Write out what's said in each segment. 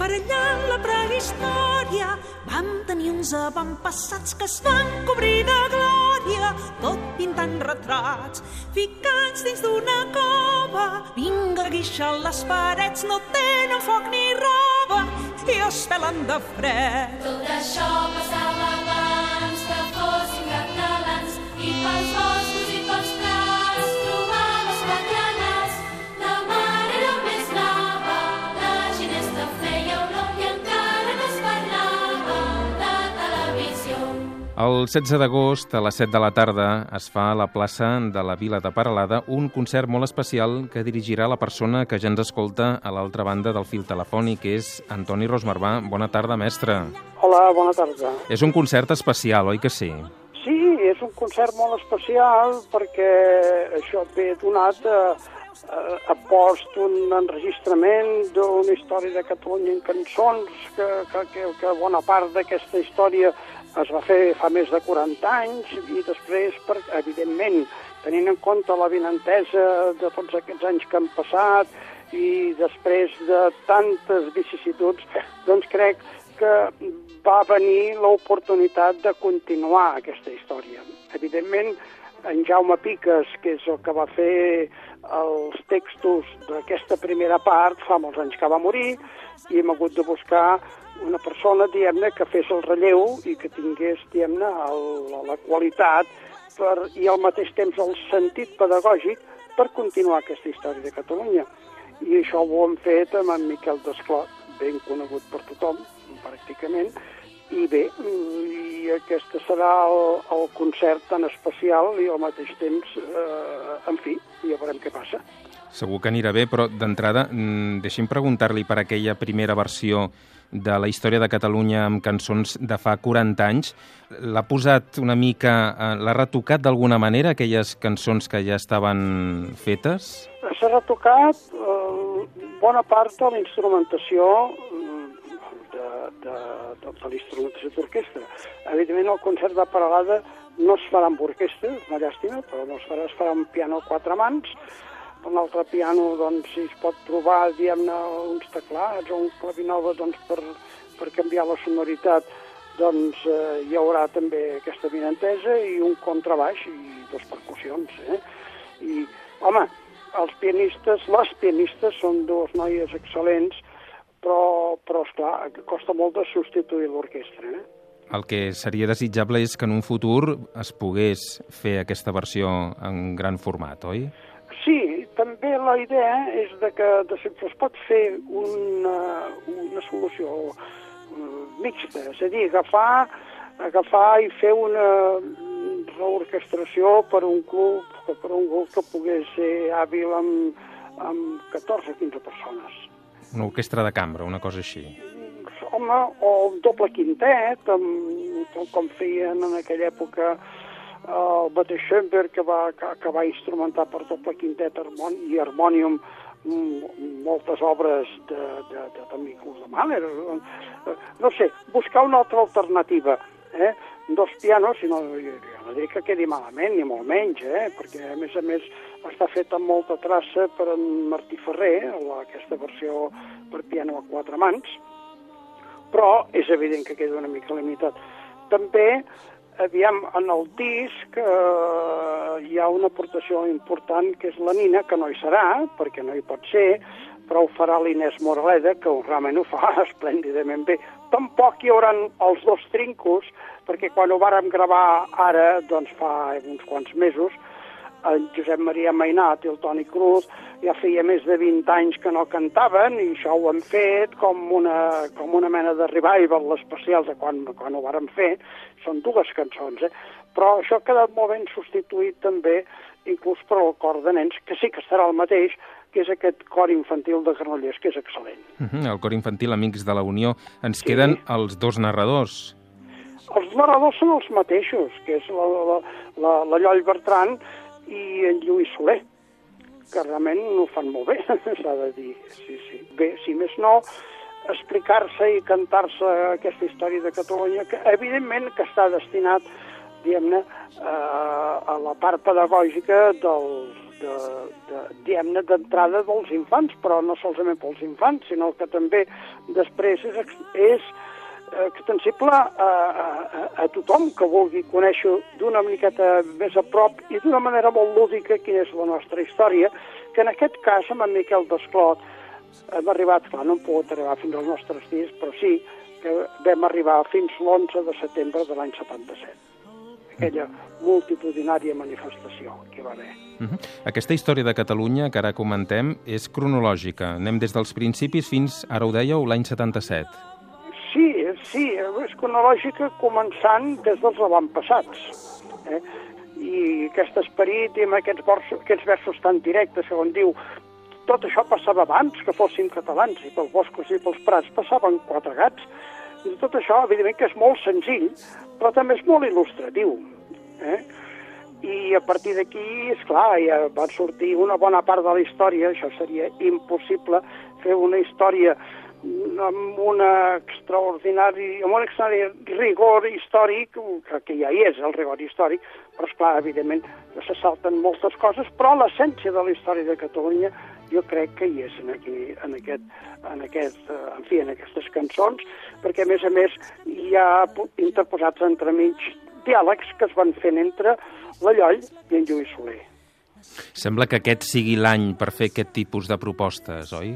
Per allà en la prehistòria vam tenir uns avantpassats que es van cobrir de glòria, tot pintant retrats, ficats dins d'una cova. Vinga, guixa, les parets no tenen foc ni roba i es pelen de fred. Tot això passava El 16 d'agost, a les 7 de la tarda, es fa a la plaça de la Vila de Paralada un concert molt especial que dirigirà la persona que ja ens escolta a l'altra banda del fil telefònic, que és Antoni Rosmarbà. Bona tarda, mestre. Hola, bona tarda. És un concert especial, oi que sí? Sí, és un concert molt especial perquè això ve donat a, a, a post un enregistrament d'una història de Catalunya en cançons, que, que, que, que bona part d'aquesta història es va fer fa més de 40 anys i després, per, evidentment, tenint en compte la vinentesa de tots aquests anys que han passat i després de tantes vicissituds, doncs crec que va venir l'oportunitat de continuar aquesta història. Evidentment, en Jaume Piques, que és el que va fer els textos d'aquesta primera part, fa molts anys que va morir, i hem hagut de buscar una persona, diguem-ne, que fes el relleu i que tingués, diguem-ne, la qualitat per, i al mateix temps el sentit pedagògic per continuar aquesta història de Catalunya. I això ho hem fet amb en Miquel Desclot, ben conegut per tothom, pràcticament, i bé, i aquest serà el, el concert tan especial i al mateix temps, eh, en fi, ja veurem què passa. Segur que anirà bé, però d'entrada mm, deixi'm preguntar-li per aquella primera versió de la història de Catalunya amb cançons de fa 40 anys. L'ha posat una mica, eh, l'ha retocat d'alguna manera, aquelles cançons que ja estaven fetes? S'ha retocat eh, bona part de la instrumentació mm, de, de, de, de l'instrumentació d'orquestra. Evidentment, el concert de Paralada no es farà amb orquestra, una llàstima, però no es farà, es farà amb piano a quatre mans. Un altre piano, doncs, si es pot trobar, diguem-ne, uns teclats o un clavinova, doncs, per, per canviar la sonoritat, doncs eh, hi haurà també aquesta vinentesa i un contrabaix i dos percussions, eh? I, home, els pianistes, les pianistes són dues noies excel·lents, però, però esclar, costa molt de substituir l'orquestra, eh? El que seria desitjable és que en un futur es pogués fer aquesta versió en gran format, oi? La idea és de que de, si es pot fer una, una solució eh, mixta, és a dir, agafar, agafar i fer una reorquestració per un club, per un grup que pogués ser hàbil amb, amb 14 o 15 persones. Una orquestra de cambra, una cosa així. Home, o un doble quintet, amb, com, com feien en aquella època el mateix Schoenberg, que va, que, que va instrumentar per doble quintet harmon i harmònium mm, moltes obres de, de, de, de Miquel de Mahler. Eh, No sé, buscar una altra alternativa. Eh? Dos pianos, si no, jo, jo no dic que quedi malament, ni molt menys, eh? perquè a més a més està fet amb molta traça per en Martí Ferrer, la, aquesta versió per piano a quatre mans, però és evident que queda una mica limitat. També, aviam, en el disc eh, hi ha una aportació important que és la Nina, que no hi serà, perquè no hi pot ser, però ho farà l'Inés Moraleda, que realment ho fa esplèndidament bé. Tampoc hi haurà els dos trincos, perquè quan ho vàrem gravar ara, doncs fa uns quants mesos, el Josep Maria Mainat i el Toni Cruz ja feia més de 20 anys que no cantaven i això ho hem fet com una, com una mena de revival especial de quan, quan ho vàrem fer. Són dues cançons, eh? Però això ha quedat molt ben substituït també inclús per el cor de nens, que sí que serà el mateix, que és aquest cor infantil de Granollers, que és excel·lent. Uh -huh, el cor infantil Amics de la Unió. Ens queden els dos narradors. Els narradors són els mateixos, que és la, la, la, la Lloll Bertran i en Lluís Soler, que realment ho fan molt bé, s'ha de dir. Sí, sí. Bé, si més no, explicar-se i cantar-se aquesta història de Catalunya, que evidentment que està destinat diguem-ne, a la part pedagògica dels, de, de, diguem-ne, d'entrada dels infants, però no solament pels infants, sinó que també després és, és extensible a, a, a- tothom que vulgui conèixer d'una miqueta més a prop i d'una manera molt lúdica quina és la nostra història, que en aquest cas amb en Miquel Desclot hem arribat, clar, no hem pogut arribar fins als nostres dies, però sí que vam arribar fins l'11 de setembre de l'any 77 aquella multitudinària manifestació que va haver. Uh -huh. Aquesta història de Catalunya que ara comentem és cronològica. Anem des dels principis fins, ara ho dèieu, l'any 77. Sí, és cronològica començant des dels avantpassats. Eh? I aquest esperit i amb aquests versos, aquests versos tan directes, segons diu, tot això passava abans que fóssim catalans i pels boscos i pels prats passaven quatre gats. I tot això, evidentment, que és molt senzill, però també és molt il·lustratiu. Eh? I a partir d'aquí, és clar, ja va sortir una bona part de la història, això seria impossible fer una història amb una extraordinari, amb un extraordinari rigor històric, que, que ja hi és el rigor històric, però és clar, evidentment, que se salten moltes coses, però l'essència de la història de Catalunya jo crec que hi és en, aquí, en, aquest, en, aquest, eh, en fi, en aquestes cançons, perquè a més a més hi ha interposats entremig diàlegs que es van fent entre la Lloll i en Lluís Soler. Sembla que aquest sigui l'any per fer aquest tipus de propostes, oi?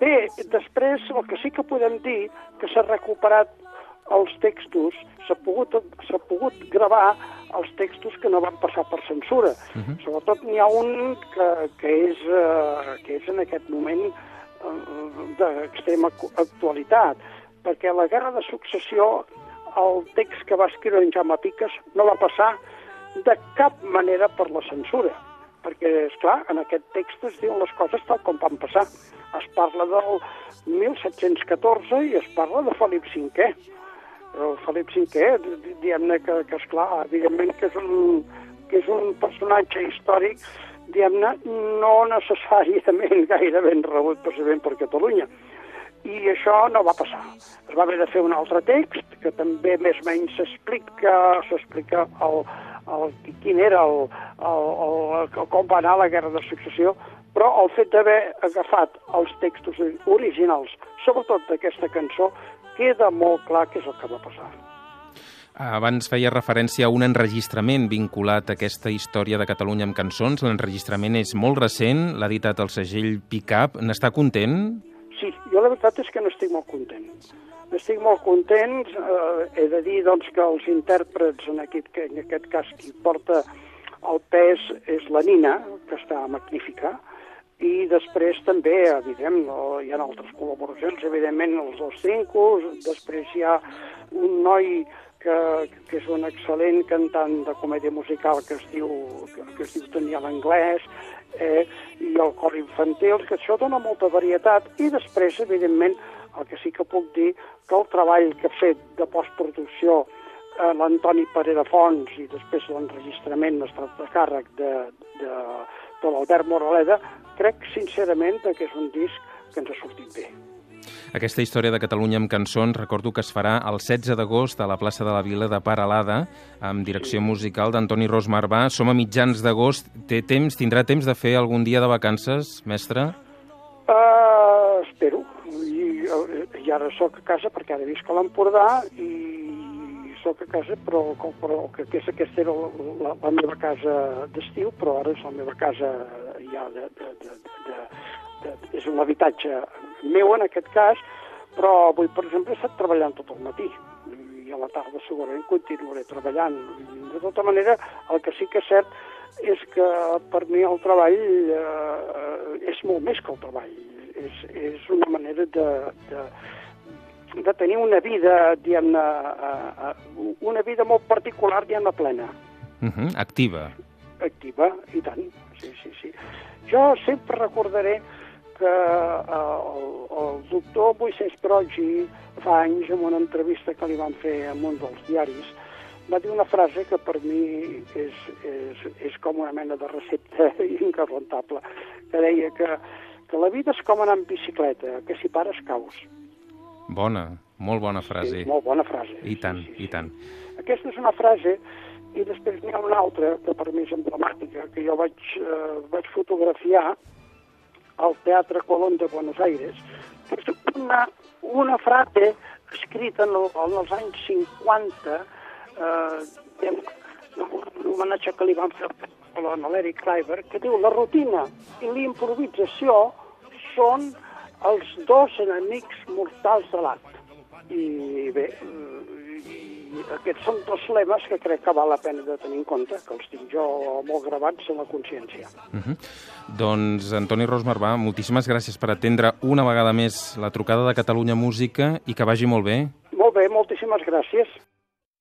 Bé, després el que sí que podem dir que s'ha recuperat els textos, s'ha pogut, pogut gravar els textos que no van passar per censura. Uh -huh. Sobretot n'hi ha un que, que, és, eh, que és en aquest moment eh, d'extrema actualitat, perquè la Guerra de Successió, el text que va escriure en Jaume Piques, no va passar de cap manera per la censura perquè, és clar, en aquest text es diuen les coses tal com van passar. Es parla del 1714 i es parla de Felip V. El Felip V, di- diguem-ne que, que esclar, evidentment que és un, que és un personatge històric, diguem-ne, no necessàriament gaire ben rebut precisament per Catalunya. I això no va passar. Es va haver de fer un altre text que també més o menys s'explica s'explica el, el, quin era el, el, el, el, com va anar la Guerra de Successió, però el fet d'haver agafat els textos originals, sobretot d'aquesta cançó, queda molt clar què és el que va passar. Abans feia referència a un enregistrament vinculat a aquesta història de Catalunya amb cançons. L'enregistrament és molt recent, l'ha editat el segell Pickup. N'està content? Sí, jo la veritat és que n'estic molt content. N'estic molt content, eh, he de dir doncs, que els intèrprets, en aquest, que en aquest cas qui porta el pes és la Nina, que està magnífica, i després també, evident, no, hi ha altres col·laboracions, evidentment els dos trincos, després hi ha un noi que, que és un excel·lent cantant de comèdia musical que es diu, que, que es diu Daniel Anglès, eh, i el cor infantil, que això dona molta varietat, i després, evidentment, el que sí que puc dir, que el treball que ha fet de postproducció eh, l'Antoni Parera Fons i després l'enregistrament ha estat de càrrec de, de, de l'Albert Moraleda, crec sincerament que és un disc que ens ha sortit bé. Aquesta història de Catalunya amb cançons, recordo que es farà el 16 d'agost a la plaça de la Vila de Paralada, amb direcció musical d'Antoni Ros Marbà. Som a mitjans d'agost. Té temps, tindrà temps de fer algun dia de vacances, mestre? Uh, espero. I, I ara sóc a casa perquè ara visc a l'Empordà i sóc a casa, però, però que, que és, aquesta era la, la, la meva casa d'estiu, però ara és la meva casa ja de, de, de, de, de, de és un habitatge meu en aquest cas, però avui, per exemple, he estat treballant tot el matí i a la tarda segurament continuaré treballant. De tota manera, el que sí que és cert és que per mi el treball eh, és molt més que el treball. És, és una manera de, de, de tenir una vida, diguem-ne, eh, eh, una vida molt particular, diguem-ne, plena, Uh -huh, activa. activa, i tant. Sí, sí, sí. Jo sempre recordaré que eh, el, el doctor Moisés Brogi fa anys, en una entrevista que li van fer en un dels diaris, va dir una frase que per mi és, és, és com una mena de recepta inquebrantable, que deia que, que la vida és com anar en bicicleta, que si pares caus. Bona, molt bona frase. Sí, molt bona frase. I tant, i tant. Aquesta és una frase I després n'hi ha una altra, que per mi és emblemàtica, que jo vaig, eh, vaig fotografiar al Teatre Colón de Buenos Aires, que és una, una frase escrita en, el, en els anys 50, eh, un homenatge que li van fer a l'Eric Kleiber, que diu la rutina i l'improvisació són els dos enemics mortals de l'art. I bé, i aquests són dos lemes que crec que val la pena de tenir en compte, que els tinc jo molt gravats en la consciència. Uh -huh. Doncs, Antoni Rosmarbà, moltíssimes gràcies per atendre una vegada més la trucada de Catalunya Música i que vagi molt bé. Molt bé, moltíssimes gràcies.